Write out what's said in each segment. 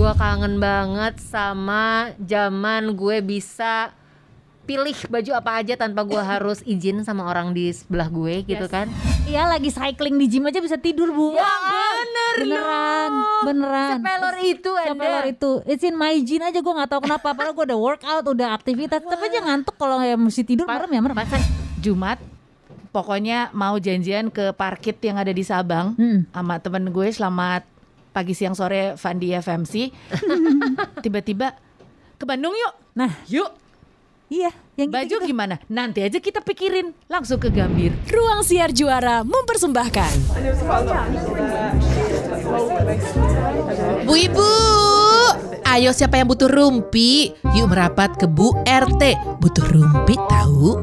Gua kangen banget sama zaman gue bisa pilih baju apa aja tanpa gua harus izin sama orang di sebelah gue gitu kan. Iya lagi cycling di gym aja bisa tidur bu. Ya bener beneran, beneran. Sepelor itu ada. Sepelor itu, it's in my gene aja gue nggak tahu kenapa. Padahal gue udah workout, udah aktivitas, tapi aja ngantuk kalau ya mesti tidur merem ya merem. Pasan Jumat pokoknya mau janjian ke parkit yang ada di Sabang Hmm. sama temen gue selamat pagi siang sore Fandi FMC tiba-tiba ke Bandung yuk Nah, yuk iya, yang baju gitu-gitu. gimana nanti aja kita pikirin langsung ke Gambir Ruang Siar Juara mempersembahkan Bu Ibu, ayo siapa yang butuh rumpi? Yuk merapat ke Bu RT. Butuh rumpi tahu?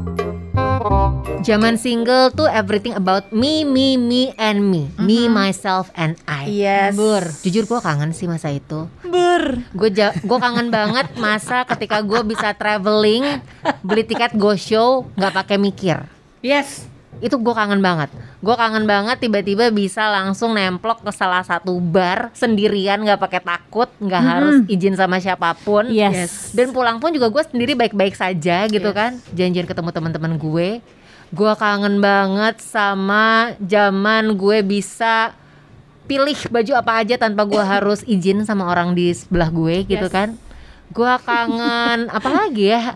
Zaman single tuh everything about me, me, me, and me, me, myself, and I. yes Bur, jujur gue kangen sih masa itu. Ber. Gue gue kangen banget masa ketika gue bisa traveling, beli tiket go show, nggak pakai mikir. yes Itu gue kangen banget. Gue kangen banget tiba-tiba bisa langsung nemplok ke salah satu bar sendirian, nggak pakai takut, nggak harus izin sama siapa pun. Yes. Dan pulang pun juga gue sendiri baik-baik saja gitu kan. Janjian ketemu teman-teman gue. Gue kangen banget sama zaman gue bisa pilih baju apa aja tanpa gue harus izin sama orang di sebelah gue gitu kan. Gue kangen apa lagi ya?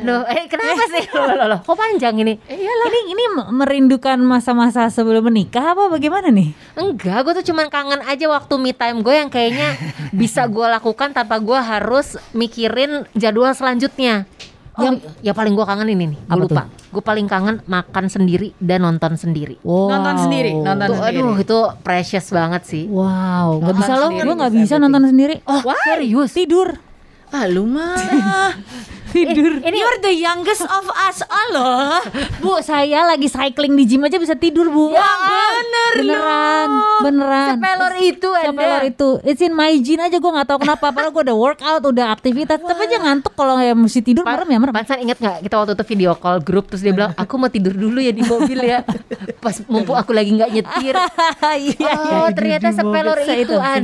Loh, eh kenapa sih? Loh, loh, loh, kok panjang ini? Ini ini merindukan masa-masa sebelum menikah apa bagaimana nih? Enggak, gue tuh cuman kangen aja waktu me time gue yang kayaknya bisa gue lakukan tanpa gue harus mikirin jadwal selanjutnya. yang ya paling gue kangen ini nih, gue lupa. Gue paling kangen makan sendiri dan nonton sendiri. Wow. nonton sendiri nonton Tuh, sendiri aduh itu precious banget sih. Wow, nggak bisa loh, gue nggak bisa bisa nonton sendiri. Oh, serius? Tidur, ah lu mah tidur. ini you're the youngest of us Allah Bu, saya lagi cycling di gym aja bisa tidur bu. Ya bener beneran, beneran. Sepelor itu ada. Sepelor itu, it's in my gene aja gue nggak tahu kenapa. Padahal gue udah workout, udah aktivitas, tapi aja ngantuk kalau ya mesti tidur merem ya merem. Pansan inget nggak kita waktu itu video call grup terus dia bilang aku mau tidur dulu ya di mobil ya pas mumpung aku lagi nggak nyetir Iya, oh ternyata sepelor itu, segitu. ada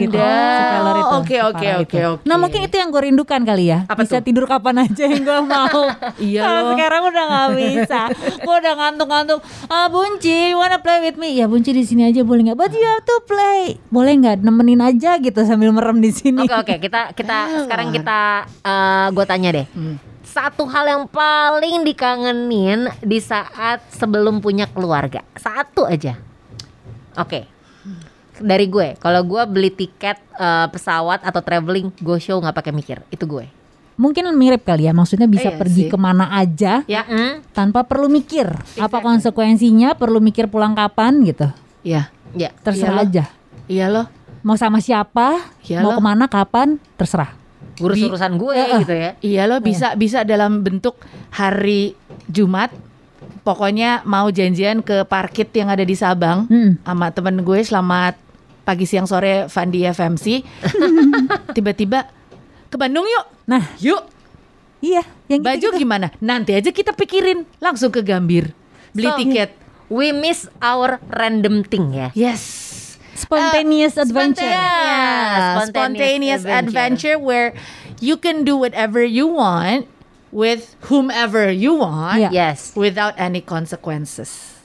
Sepelor itu. Oh, oke, oke, oke, oke. Nah mungkin itu yang gue rindukan kali ya. Apa bisa tuh? tidur kapan aja gue mau. Iya Kalau loh. sekarang udah nggak bisa. gue udah ngantuk-ngantuk. Ah Bunci, you wanna play with me? Ya Bunci di sini aja boleh nggak? But you have to play. Boleh nggak nemenin aja gitu sambil merem di sini. Oke oke kita kita sekarang kita gue tanya deh satu hal yang paling dikangenin di saat sebelum punya keluarga satu aja oke dari gue kalau gue beli tiket eh, pesawat atau traveling go show nggak pakai mikir itu gue Mungkin mirip kali ya. Maksudnya bisa Iya pergi sih. ke mana aja ya mm, tanpa perlu mikir apa konsekuensinya, perlu mikir pulang kapan gitu. ya ya Terserah Iya loh. aja. iya loh Mau sama siapa, Iya mau loh. ke mana, kapan, terserah. urus urusan gue gitu ya Iya loh bisa bisa dalam bentuk hari Jumat pokoknya mau janjian ke parkit yang ada di Sabang Hmm. sama temen gue selamat pagi siang sore Fandi FMC tiba-tiba ke Bandung yuk Nah, yuk iya, yang baju gitu-gitu. gimana nanti aja kita pikirin langsung ke Gambir beli So, tiket we miss our random thing ya yes Spontaneous Uh, adventure. spontaneous, Yeah, spontaneous spontaneous adventure. where you can do whatever you want with whomever you want Yeah. yes without any consequences.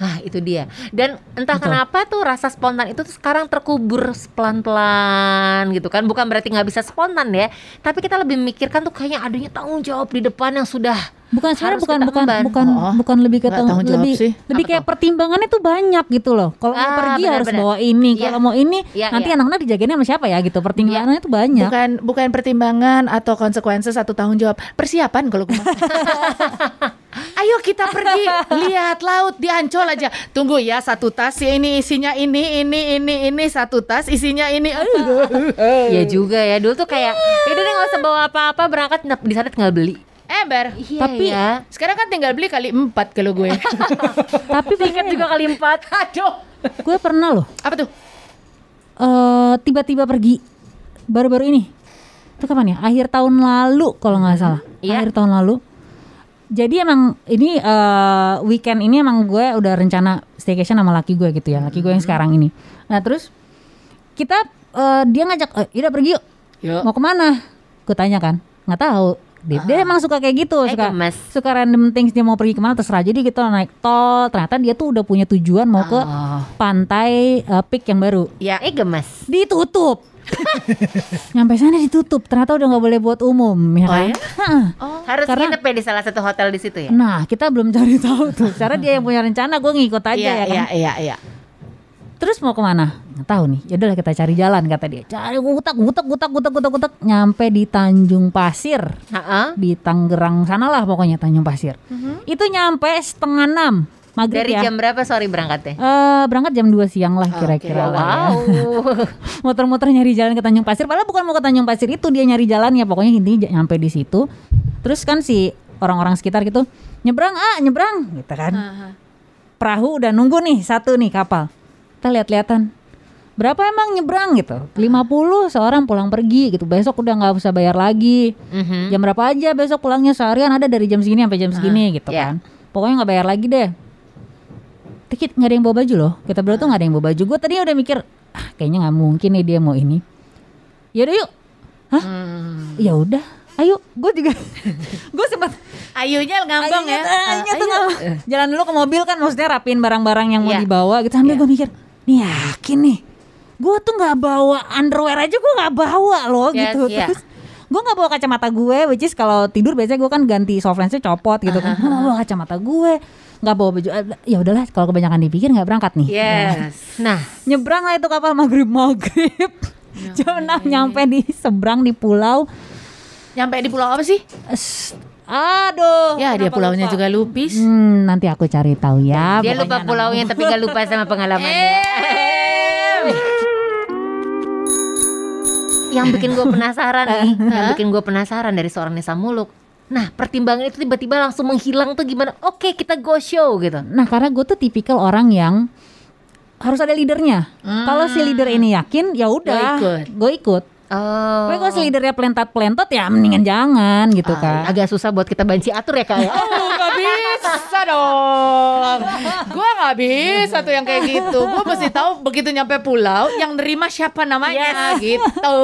Ya. Ah itu dia. Dan entah Betul. kenapa tuh rasa spontan itu tuh sekarang terkubur pelan-pelan gitu kan. Bukan berarti nggak bisa spontan ya. Tapi kita lebih memikirkan tuh kayaknya adanya tanggung jawab di depan yang sudah Bukan sebenarnya Harus bukan kita bukan emban. bukan Oh, bukan lebih ke tanggung jawab lebih sih. lebih Apa kayak pertimbangannya tuh banyak gitu loh. Kalau mau Ah, pergi harus benar-benar. bawa ini, Iya. kalau mau ini Iya, nanti iya. anak-anak dijagainnya sama siapa ya gitu. Pertimbangannya tuh banyak. Bukan bukan pertimbangan atau konsekuensi atau tanggung jawab. Persiapan kalau gue. Ayo kita pergi lihat laut di Ancol aja. Tunggu ya satu tas ya ini isinya ini ini ini ini satu tas isinya ini. Ya juga ya. Dulu tuh kayak ya udah deh nggak usah bawa apa-apa berangkat di sana tinggal beli. Ember. Iya Tapi- ya. Sekarang kan tinggal beli kali empat kalau gue. Tapi Tiket juga kali empat. Aduh. gue pernah loh Apa tuh? eh tiba-tiba pergi baru-baru ini. Itu kapan ya? Akhir tahun lalu kalau nggak salah. Iya. Akhir tahun lalu. Jadi emang ini eh, weekend ini emang gue udah rencana staycation sama laki gue gitu ya, laki gue yang sekarang ini. Nah terus kita eh, dia ngajak, eh, udah pergi yuk. Yuk. mau ke mana? Gue tanya kan, nggak tahu. Dia, dia emang suka kayak gitu, Eh, suka gemes. suka random things dia mau pergi ke mana terserah. Jadi kita naik tol, ternyata dia tuh udah punya tujuan mau ke Oh. pantai eh, Peak yang baru. Ya. Eh gemes. Ditutup. Nyampe sana ditutup, ternyata udah nggak boleh buat umum, ya Oh kan? ya? Hah. Harus Karena- nginep ya di salah satu hotel di situ ya. Nah, kita belum cari tahu tuh. Cara dia yang punya rencana, gue ngikut aja Iya, ya kan. iya, iya, iya. Terus mau ke mana? Nggak tahu nih. Ya udahlah kita cari jalan kata dia. Cari gutak gutak gutak gutak gutak gutak nyampe di Tanjung Pasir Heeh. di Tangerang sana lah pokoknya Tanjung Pasir. Itu nyampe setengah enam maghrib Dari ya. jam berapa sorry berangkatnya? Eh, berangkat jam 2 siang lah kira-kira lah ya. Wow. Muter-muter nyari jalan ke Tanjung Pasir. Padahal bukan mau ke Tanjung Pasir itu dia nyari jalan ya pokoknya intinya nyampe di situ. Terus kan si orang-orang sekitar gitu nyebrang ah nyebrang gitu kan. Perahu udah nunggu nih satu nih kapal. Kita lihat-lihatan. Berapa emang nyebrang gitu? 50 seorang pulang pergi gitu. Besok udah nggak usah bayar lagi. Mhm. Jam berapa aja besok pulangnya seharian ada dari jam segini sampai jam segini gitu iya. kan. Pokoknya nggak bayar lagi deh. Dikit nggak ada yang bawa baju loh. Kita berdua tuh nggak ada yang bawa baju. Gue tadi udah mikir, ah kayaknya nggak mungkin nih dia mau ini. Yaudah yuk. Hah? Ya udah. Ayo, gue juga, gue sempat Ayunya ngambang ya. Ayunya- ayunya tuh ngambang. Jalan dulu ke mobil kan, maksudnya rapiin barang-barang yang mau Iya. dibawa gitu. Sambil gue mikir, nih yakin nih, gue tuh nggak bawa underwear aja gue nggak bawa loh Yes, gitu. iya. Terus gue nggak bawa kacamata gue, which is kalau tidur biasanya gue kan ganti soft lensnya copot gitu kan. Gue nggak bawa kacamata gue, nggak bawa baju. Eh, Ya udahlah, kalau kebanyakan dipikir nggak berangkat nih. Yes. Nah, Nyebrang lah itu kapal maghrib maghrib. Jam 6 nyampe di seberang di pulau. Nyampe di pulau apa sih? Aduh. Ya, dia pulaunya lupa? juga Lupis. Hmm, nanti aku cari tahu ya. dia lupa pulaunya tapi gak lupa sama pengalamannya. yang bikin gue penasaran nih, yang bikin gue penasaran dari seorang Nisa Muluk. Nah, pertimbangan itu tiba-tiba langsung menghilang tuh gimana? Oke, kita go show gitu. Nah, karena gue tuh tipikal orang yang harus ada leadernya. Kalau si leader ini yakin, ya udah, ikut. gue ikut. Oh. Tapi kalau si leadernya pelentat-pelentot ya mendingan jangan gitu kan. Agak susah buat kita banci atur ya kak ya. Oh, gak bisa dong. Gua nggak bisa tuh yang kayak gitu. Gua mesti tahu begitu nyampe pulau yang nerima siapa namanya gitu.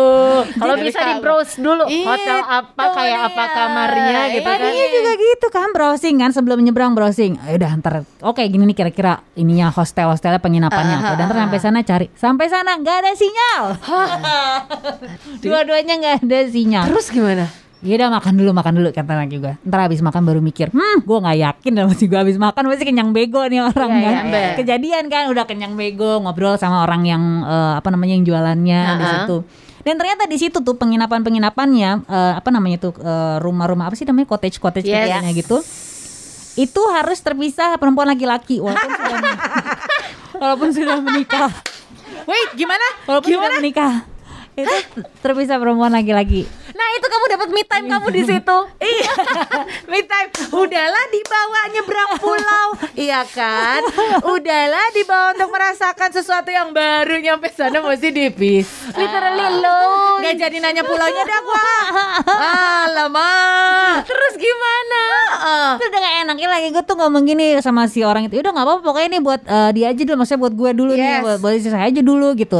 Kalau bisa di browse dulu hotel apa kayak apa dia. kamarnya gitu kan. Tadinya juga gitu kan browsing kan sebelum nyebrang browsing. Ayo udah ntar oke gini nih kira-kira ininya hostel hostelnya penginapannya. Ah, Udah ntar sampai sana cari. Sampai sana nggak ada sinyal. Dua-duanya nggak ada sinyal. Terus gimana? Ya udah makan dulu makan dulu kata anak juga. Ntar habis makan baru mikir, hmm gue nggak yakin dan masih gue habis makan masih kenyang bego nih orang Iya, kan. iya, iya. Kejadian kan udah kenyang bego ngobrol sama orang yang eh, apa namanya yang jualannya di Uh-uh. situ. Dan ternyata di situ tuh penginapan penginapannya eh, apa namanya tuh eh, rumah-rumah apa sih namanya cottage cottage Yes. kecilnya gitu. Itu harus terpisah perempuan laki-laki walaupun sudah walaupun sudah menikah. Wait, gimana? Walaupun sudah menikah. Itu terpisah perempuan laki-laki. Nah itu kamu dapat me time kamu di situ. Iya, me time. Udahlah dibawa nyebrang pulau, iya kan? Udahlah dibawa untuk merasakan sesuatu yang baru nyampe sana mesti dipis. Literally low. Gak jadi nanya pulaunya dah gua. Alamak. Terus gimana? Udah gak enaknya lagi gue tuh ngomong gini sama si orang itu. Udah nggak apa-apa pokoknya ini buat eh, dia aja dulu, maksudnya buat gue dulu nih, Yes. buat, buat istri saya aja dulu gitu.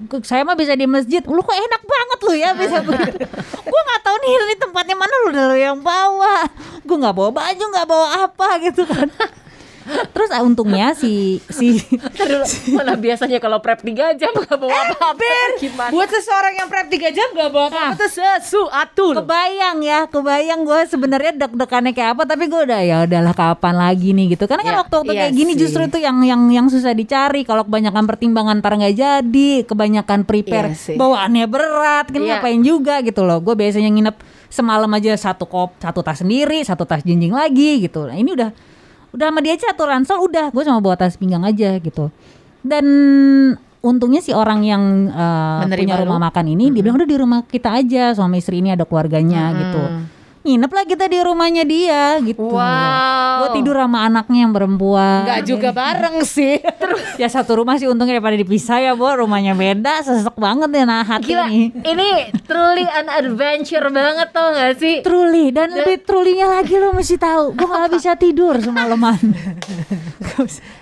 Gua- saya mah bisa di masjid. Lu kok enak banget lu ya bisa begitu. gue nggak tahu nih ini tempatnya mana lu udah lu yang bawa. Gue nggak bawa baju, nggak bawa apa gitu kan. Terus ah, untungnya si si mana biasanya kalau prep 3 jam gak bawa apa-apa. Gimana? Buat seseorang yang prep 3 jam gak bawa apa-apa tuh sesuatu kebayang ya, kebayang gue sebenarnya deg-degannya kayak apa, tapi gue udah ya udahlah kapan lagi nih gitu. Karena kan Ya, waktu-waktu iya kayak gini sih. justru itu yang yang yang susah dicari. Kalau kebanyakan pertimbangan ntar nggak jadi, kebanyakan prepare Iya bawaannya berat, kan Iya. ngapain juga gitu loh. Gue biasanya nginep semalam aja satu kop, satu tas sendiri, satu tas jinjing lagi gitu. Nah ini udah udah sama dia aja satu ransel udah gue cuma bawa tas pinggang aja gitu. Dan untungnya si orang yang uh, Menerima punya lu? rumah makan ini dia bilang udah di rumah kita aja suami istri ini ada keluarganya gitu nginep lah kita di rumahnya dia gitu Wow. gue tidur sama anaknya yang perempuan Gak juga bareng sih. ya satu rumah sih untungnya daripada dipisah ya bu rumahnya beda sesek banget ya nah hati Gila, nih ini truly an adventure banget tau gak sih? truly dan lebih trulynya lagi lo mesti tahu gue gak bisa tidur semalaman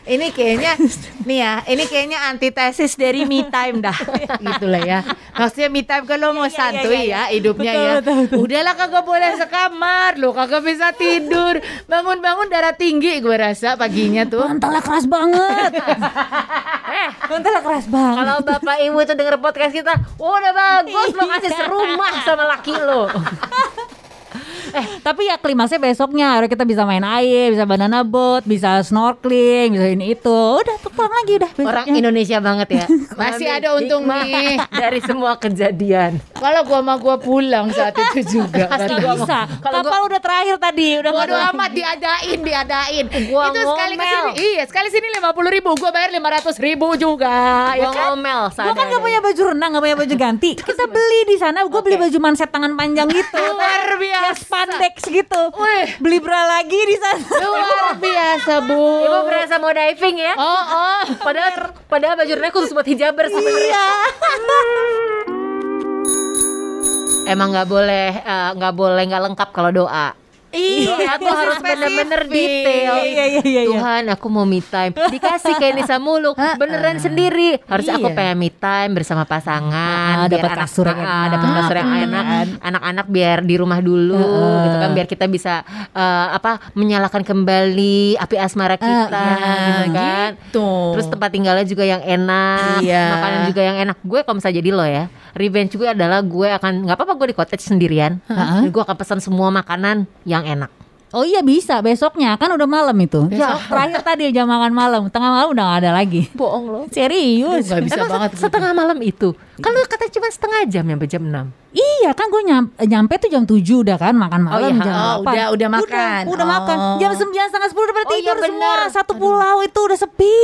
Ini kayaknya nih ya, ini kayaknya antitesis dari me time dah. gitu lah ya. Maksudnya me time kalau mau santuy ya hidupnya Betul, ya. betul, betul. Udahlah kagak boleh sekamar, lo kagak bisa tidur. Bangun-bangun darah tinggi gue rasa paginya tuh. Bantalnya keras banget. eh, bantalnya keras banget. Kalau bapak ibu itu denger podcast kita, udah bagus lo kasih serumah sama laki lo. Eh, tapi ya klimaksnya besoknya harus kita bisa main air, bisa banana boat, bisa snorkeling, bisa ini itu. Udah tuh pulang lagi udah besoknya. Orang Indonesia banget ya. Masih ada untung nih. dari semua kejadian. Kalau gua sama gua pulang saat itu juga. Karena- bisa. kalau Kapal udah terakhir tadi, udah ada amat diadain, diadain. Gua itu sekali ngomel. ke sini, iya sekali sini lima puluh ribu, gua bayar lima ratus ribu juga. Gua ya kan? ngomel Gue kan gak punya baju renang, gak punya baju ganti. Kita beli di sana. Gue beli baju manset tangan panjang gitu. Luar biasa. Spandex gitu. Wih. Beli bra lagi di sana. Luar biasa bu. Ibu berasa mau diving ya? Oh oh. Padahal padahal baju renang khusus buat hijaber sebenarnya. Iya. Emang nggak boleh eh, nggak boleh nggak lengkap kalau doa. Doa tuh harus bener-bener detail. Iya, iya, iya, iya. Tuhan, aku mau me time. Dikasih kayak Nisa Muluk, beneran sendiri. Harus aku Iya. pengen me time bersama pasangan. Ah, dapat kasur yang enak. dapat kasur yang enak. Anak-anak biar di rumah dulu, gitu kan. Biar kita bisa eh, apa menyalakan kembali api asmara kita, iya, gitu kan. gitu. Terus tempat tinggalnya juga yang enak, Iya. makanan juga yang enak. Gue kalau misalnya jadi lo ya, revenge gue adalah gue akan nggak apa-apa gue di cottage sendirian, gue akan pesan semua makanan yang enak. Oh iya bisa besoknya kan udah malam itu. Ya, terakhir tadi jam makan malam, tengah malam udah gak ada lagi. Bohong lo. Serius. Gak bisa Emang banget. se- setengah malam itu. Kalau kata cuma setengah jam sampai jam 6. Iya kan gue nyampe, nyampe tuh jam 7 udah kan makan malam iya. jam Oh, 8. udah- udah makan. Udah, udah Oh. makan. Jam 9 setengah 10 udah pada Oh, iya, tidur semua. bener. Satu pulau itu udah sepi.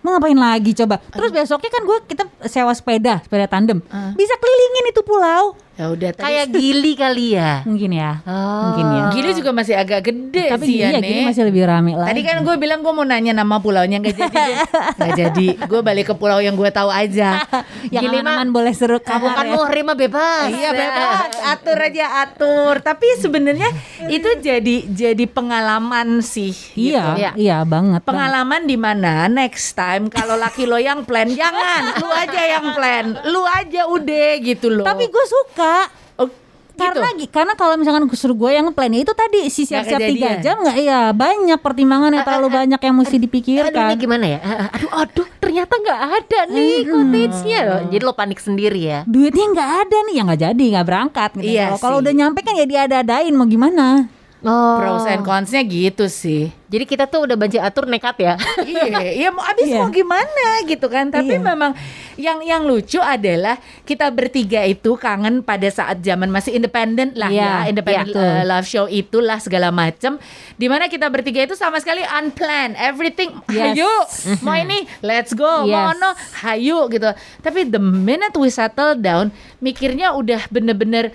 Mau ngapain lagi coba? Terus besoknya kan gue kita sewa sepeda, sepeda tandem. Bisa kelilingin itu pulau. Ya udah tadi. Kayak gili kali ya. Mungkin ya. Oh. Mungkin ya. Gili juga masih agak gede Tapi sih ya iya nih. gini masih lebih rame lah. Tadi kan gue bilang gue mau nanya nama pulaunya nggak jadi nggak jadi. Gue balik ke pulau yang gue tahu aja. yang Gili mah- aman-aman boleh seru Kamu kamar kan ya. muhrim mah bebas. Iya bebas, atur aja atur. Tapi sebenarnya itu jadi jadi pengalaman sih. Iya, Iya. iya banget. Pengalaman di mana next time kalau laki lo yang plan jangan, lu aja yang plan, lu aja udah gitu loh. Tapi gue suka. Oh, gitu. Karena gi- karena kalau misalkan suruh gue yang plan itu tadi si siap-siap tiga jam nggak iya banyak pertimbangan yang terlalu banyak yang mesti Aduh, dipikirkan. ini gimana ya? Ah, ah, Aduh, aduh, ternyata nggak ada nih cottage-nya loh. Jadi lo panik sendiri ya. Duitnya nggak ada nih ya nggak jadi nggak berangkat. Gitu. Iya Kalau- udah nyampe kan ya diada-adain mau gimana? Oh. pros and cons-nya gitu sih. Jadi kita tuh udah banci atur nekat ya. iya, iya mau abis Iya. mau gimana gitu kan. Tapi Iya. memang yang yang lucu adalah kita bertiga itu kangen pada saat zaman masih independen lah Iya, ya, independent iya. uh, love show itulah segala macam. Di mana kita bertiga itu sama sekali unplanned, everything. Yes. Hayu, mau ini, let's go. Mau Yes. ono, hayu gitu. Tapi the minute we settle down, mikirnya udah bener-bener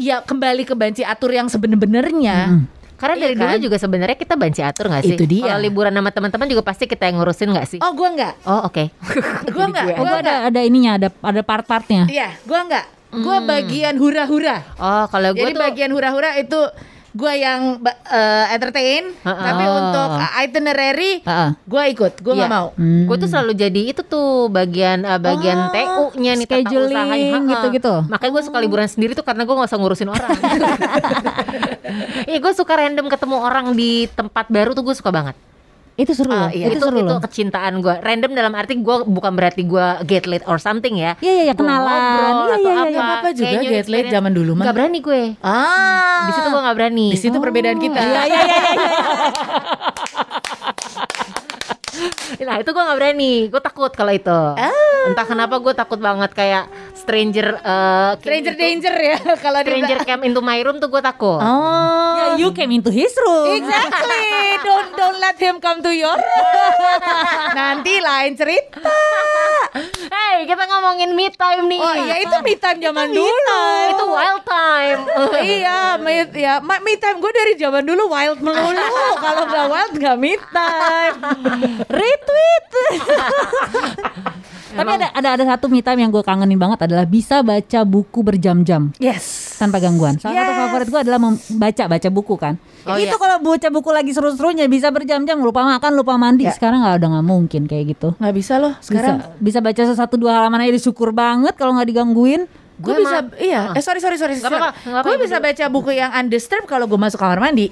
ya kembali ke banci atur yang sebener-benernya. Karena Iya dari dulu kan? juga sebenarnya kita banci atur gak sih? Itu dia. Kalau liburan sama teman-teman juga pasti kita yang ngurusin gak sih? Oh, gua enggak. Oh oke. Gua enggak. Oh, Gua gue ada ada ininya ada ada part-partnya. Iya, gua enggak. Gua bagian hura-hura. Oh kalau gue Jadi tuh bagian hura-hura itu gua yang eh, entertain, Ha-ha. tapi untuk itinerary Heeh. gua ikut, gua nggak Iya. mau. Gue tuh selalu jadi itu tuh bagian uh, bagian Oh, TU-nya nih tata scheduling usahanya. Gitu-gitu. Makanya gue suka liburan sendiri tuh karena gue gak usah ngurusin orang. Iya gue suka random ketemu orang di tempat baru tuh gue suka banget. Itu seru loh. iya, Itu, itu seru itu loh. kecintaan gue. Random dalam arti gue bukan berarti gue get late or something ya. Iya iya iya Gua kenalan. Iya atau iya apa. iya. Juga Kayak get late zaman dulu mah. Gak berani gue. Ah, Di situ gue gak berani. Di situ perbedaan kita. Iya iya iya iya. Nah itu gue gak berani. Gue takut kalau itu. Ah. Entah kenapa gue takut banget kayak stranger. eh, Stranger into- danger ya kalau di Stranger came into my room tuh gue takut. Oh. Ya, you came into his room. Exactly. don't don't let him come to your room. Nanti lain cerita. Hey, kita ngomongin me time nih. Oh iya itu me time zaman dulu. Itu wild time. iya, me, ya, ma- me time gue dari zaman dulu wild melulu. Kalau nggak wild nggak me time. Retweet. Tapi ada ada ada satu me time yang gue kangenin banget adalah bisa baca buku berjam-jam Yes. tanpa gangguan. Salah satu Yes. favorit gue adalah membaca baca buku kan. Oh, itu iya. kalau baca buku lagi seru-serunya bisa berjam-jam lupa makan lupa mandi. Ya. Sekarang nggak udah nggak mungkin kayak gitu. Nggak bisa loh sekarang. bisa, bisa baca satu dua halaman aja syukur banget kalau nggak digangguin. Gue bisa, iya. Eh sorry sorry sorry. Nggak Gue bisa baca buku yang undisturbed kalau gue masuk kamar mandi.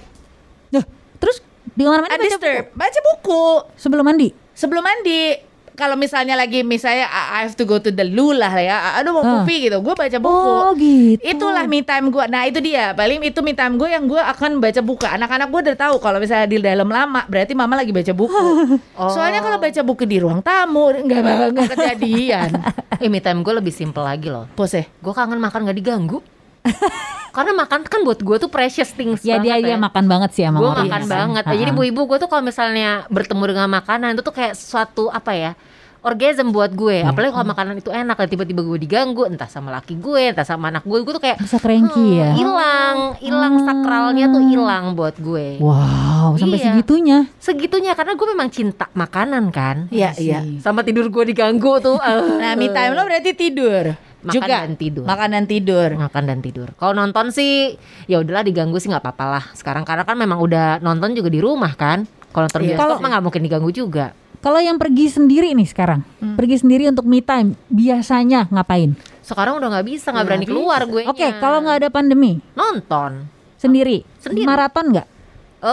Duh, terus di kamar mandi baca buku Undisturbed, baca buku sebelum mandi. sebelum mandi. Kalau misalnya lagi misalnya I I have to go to the loo lah ya. Aduh mau pupi gitu. Gue baca buku. Oh gitu. Itulah me time gue. Nah itu dia. Paling itu me time gue yang gue akan baca buku. Anak-anak gue udah tahu kalau misalnya di dalam lama berarti mama lagi baca buku. Soalnya kalau baca buku di ruang tamu nggak nggak kejadian. Eh, me time gue lebih simple lagi loh. Pose. Gue kangen makan gak diganggu. Karena makan kan buat gue tuh precious things Ya dia banget dia ya. makan banget sih emang gue orang makan ya kan. banget. Ha-ha. Jadi ibu-ibu gue tuh kalau misalnya bertemu dengan makanan itu tuh kayak suatu apa ya? orgasm buat gue. Iya. Apalagi kalau makanan itu enak dan tiba-tiba gue diganggu entah sama laki gue, entah sama anak gue, gue tuh kayak bisa cranky hmm, ya. Hilang, hilang sakralnya tuh hilang buat gue. Wow, sampai Iya. segitunya. Segitunya karena gue memang cinta makanan kan. Iya iya. Sama tidur gue diganggu tuh. Nah me time lo berarti tidur. Makan juga dan tidur. Makan dan tidur. makan dan tidur. Kalau nonton sih ya udahlah diganggu sih nggak apa-apa lah. Sekarang karena kan memang udah nonton juga di rumah kan. Kalau nonton Iya. bioskop Kalau- mah nggak mungkin diganggu juga. Kalau yang pergi sendiri nih sekarang, Hmm. pergi sendiri untuk me time, biasanya ngapain? Sekarang udah nggak bisa, nggak berani keluar gue. Oke, kalau nggak ada pandemi, nonton, sendiri, Sendiri. maraton nggak? eh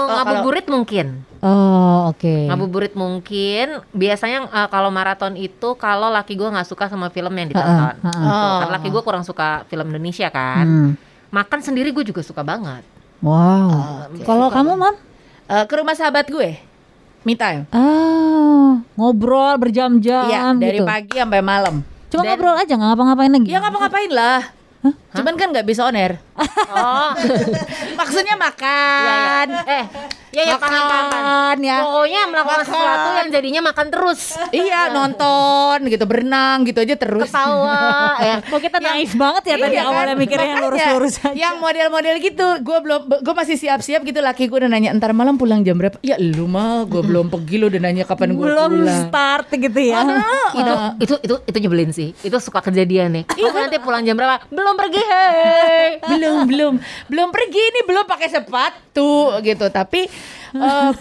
kalau- ngabuburit mungkin, Oh, oke. ngabuburit mungkin. Biasanya eh, kalau maraton itu kalau laki gue nggak suka sama film yang ditonton. Ha-ha, ha-ha. Tuh, Oh. Karena laki gue kurang suka film Indonesia kan. Hmm. Makan sendiri gue juga suka banget. Wow. Kalau kamu, Mam? Eh, ke rumah sahabat gue. Me time. Ah, ngobrol berjam-jam Iya, dari gitu. pagi sampai malam. Cuma Dan- ngobrol aja, nggak ngapa-ngapain lagi. Ya ngapa-ngapain lah. Cuman kan nggak bisa on air. Oh, Maksudnya makan. eh, ya ya paham, paham, paham. Makan ya. Pokoknya melakukan Makan. sesuatu yang jadinya makan terus. Iya, nonton gitu, berenang gitu aja terus. Ketawa ya. Kok kita naif banget ya tadi Iya kan? awalnya mikirnya yang lurus-lurus aja. Yang model-model gitu, gue belum, gue masih siap-siap gitu. Laki gue udah nanya, entar malam pulang jam berapa? Ya lu mah, gue belum pergi lu udah nanya kapan gue Belum pulang. start gitu ya. itu itu itu itu nyebelin sih. Itu suka kejadian nih. Kamu nanti pulang jam berapa? Belum pergi, hei. belum belum. Belum pergi ini belum pakai sepatu gitu. Tapi eh,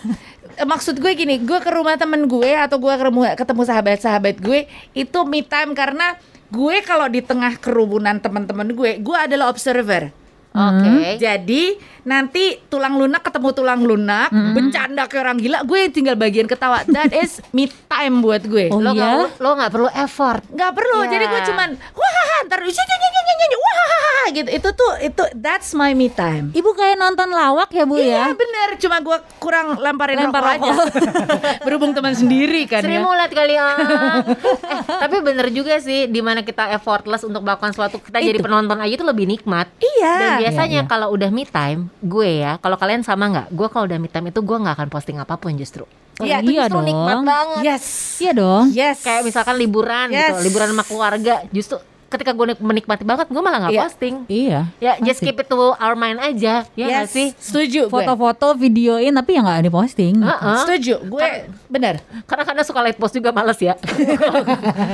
maksud gue gini gue ke rumah temen gue atau gue ketemu ketemu sahabat-sahabat gue itu me time. Karena gue kalau di tengah kerumunan teman-teman gue gue adalah observer Oke. jadi nanti tulang lunak ketemu tulang lunak bercanda ke orang gila gue tinggal bagian ketawa that is me time buat gue Oh, Lo iya? nggak lo nggak perlu effort. nggak perlu Ya. jadi gue cuman wah ntar wah gitu itu tuh itu that's my me time Ibu kayak nonton lawak ya, Bu Iya ya? bener, cuma gua kurang lemparin Lempar rokok aja Berhubung teman sendiri kan Sering ya mau lihat kali ah. eh, tapi bener juga sih di mana kita effortless untuk melakukan sesuatu kita jadi penonton aja itu lebih nikmat. Iya Dan biasanya Iya, iya. kalau udah me time, gue ya, kalau kalian sama nggak? Gue kalau udah me time itu gue nggak akan posting apa pun justru. Oh, Iya, iya Justru nikmat dong. banget. Yes Iya dong. Yes Kayak misalkan liburan gitu, Yes. liburan sama keluarga, justru ketika gue nik- menikmati banget, gue malah nggak Iya. posting. Iya. Ya, just keep it to our mind aja, ya nggak Yes sih? Setuju gue Foto-foto, videoin tapi ya nggak diposting. Heeh. Setuju Gue bener Karena kadang suka light post juga males ya.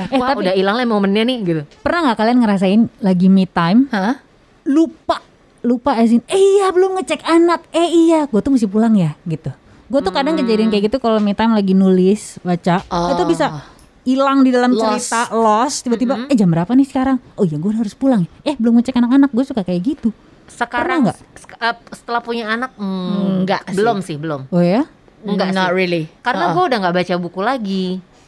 Eh, Wah, tapi- udah hilang lah momennya nih gitu. Pernah nggak kalian ngerasain lagi me time Hah? lupa lupa azin eh iya belum ngecek anak eh iya gue tuh mesti pulang ya gitu gue tuh kadang kejadian kayak gitu kalau me time lagi nulis baca Oh. itu bisa hilang di dalam Lost. cerita lost tiba-tiba eh jam berapa nih sekarang oh iya gue harus pulang eh belum ngecek anak-anak gue suka kayak gitu Sekarang nggak? eh, setelah punya anak hmm, Enggak sih. belum sih belum. oh ya Enggak Not sih. really Karena Uh-uh. gue udah nggak baca buku lagi.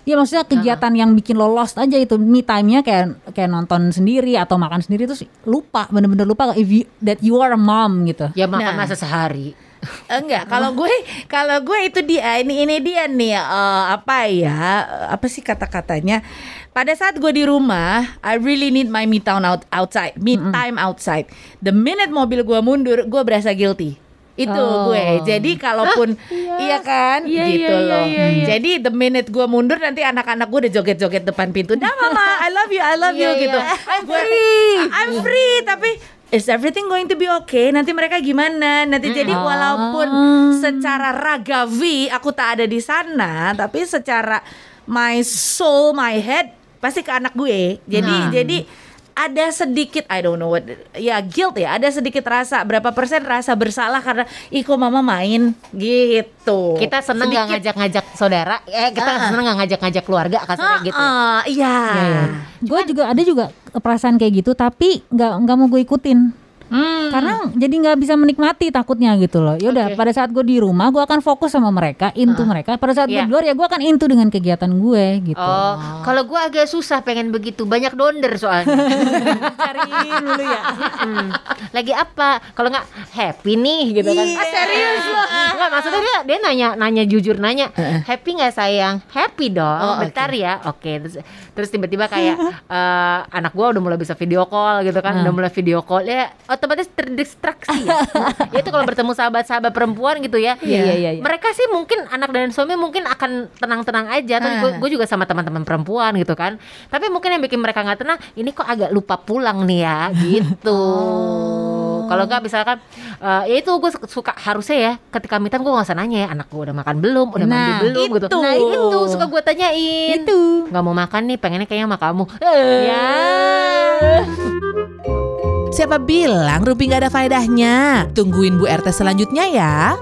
Ya maksudnya kegiatan yang bikin lo lost aja itu me time-nya kayak kayak nonton sendiri atau makan sendiri terus lupa bener-bener lupa if you, that you are a mom gitu. Ya makan Nah. masa sehari. Enggak, kalau gue kalau gue itu dia ini ini dia nih eh, apa ya eh, apa sih kata-katanya pada saat gue di rumah I really need my me time out outside me time outside the minute mobil gue mundur gue berasa guilty itu Oh. gue jadi kalaupun iya kan Iya, gitu iya, iya, loh iya, iya. jadi the minute gue mundur nanti anak-anak gue udah joget-joget depan pintu dah mama I love you I love you Iya, iya. gitu I'm free I'm free tapi Is everything going to be okay? Nanti mereka gimana? Nanti jadi walaupun secara ragawi aku tak ada di sana, tapi secara my soul, my head pasti ke anak gue. Jadi Nah. jadi ada sedikit I don't know what ya guilt ya ada sedikit rasa berapa persen rasa bersalah karena ih kok mama main gitu Kita seneng nggak ngajak-ngajak saudara, eh kita Ah. seneng nggak ngajak-ngajak keluarga kasarnya gitu. ya. Ah, iya Gue juga ada juga perasaan kayak gitu tapi nggak nggak mau gue ikutin. Hmm. Karena jadi nggak bisa menikmati takutnya gitu loh. Ya udah Oke. pada saat gue di rumah gue akan fokus sama mereka, into mereka. Pada saat Iya. gue di luar ya gue akan into dengan kegiatan gue gitu. Oh, kalau gua agak susah pengen begitu, banyak donder soalnya. Cariin dulu ya. Hmm, Lagi apa? Kalau nggak happy nih gitu kan? Ah, serius loh? Nggak maksudnya dia dia nanya nanya jujur nanya happy nggak sayang? Happy dong. Oh, Bentar ya. Oke. Terus terus tiba-tiba kayak eh, anak gua udah mulai bisa video call gitu kan? Udah mulai video call ya otomatis terdistraksi ya. itu kalau bertemu sahabat-sahabat perempuan gitu ya. Iya, iya, iya, iya. Mereka sih mungkin anak dan suami mungkin akan tenang-tenang aja. Tapi Ah. gue juga sama teman-teman perempuan gitu kan. Tapi mungkin yang bikin mereka nggak tenang, ini kok agak lupa pulang nih ya, gitu. Kalau nggak misalkan, eh, ya itu gue suka harusnya ya, ketika time gue nggak usah nanya ya, anak gue udah makan belum, udah mandi Nah, belum gitu. itu. Nah itu suka gue tanyain. Itu. Nggak mau makan nih, pengennya kayaknya sama kamu. Eh. Ya. Siapa bilang Rumpi nggak ada faedahnya? Tungguin Bu RT selanjutnya ya.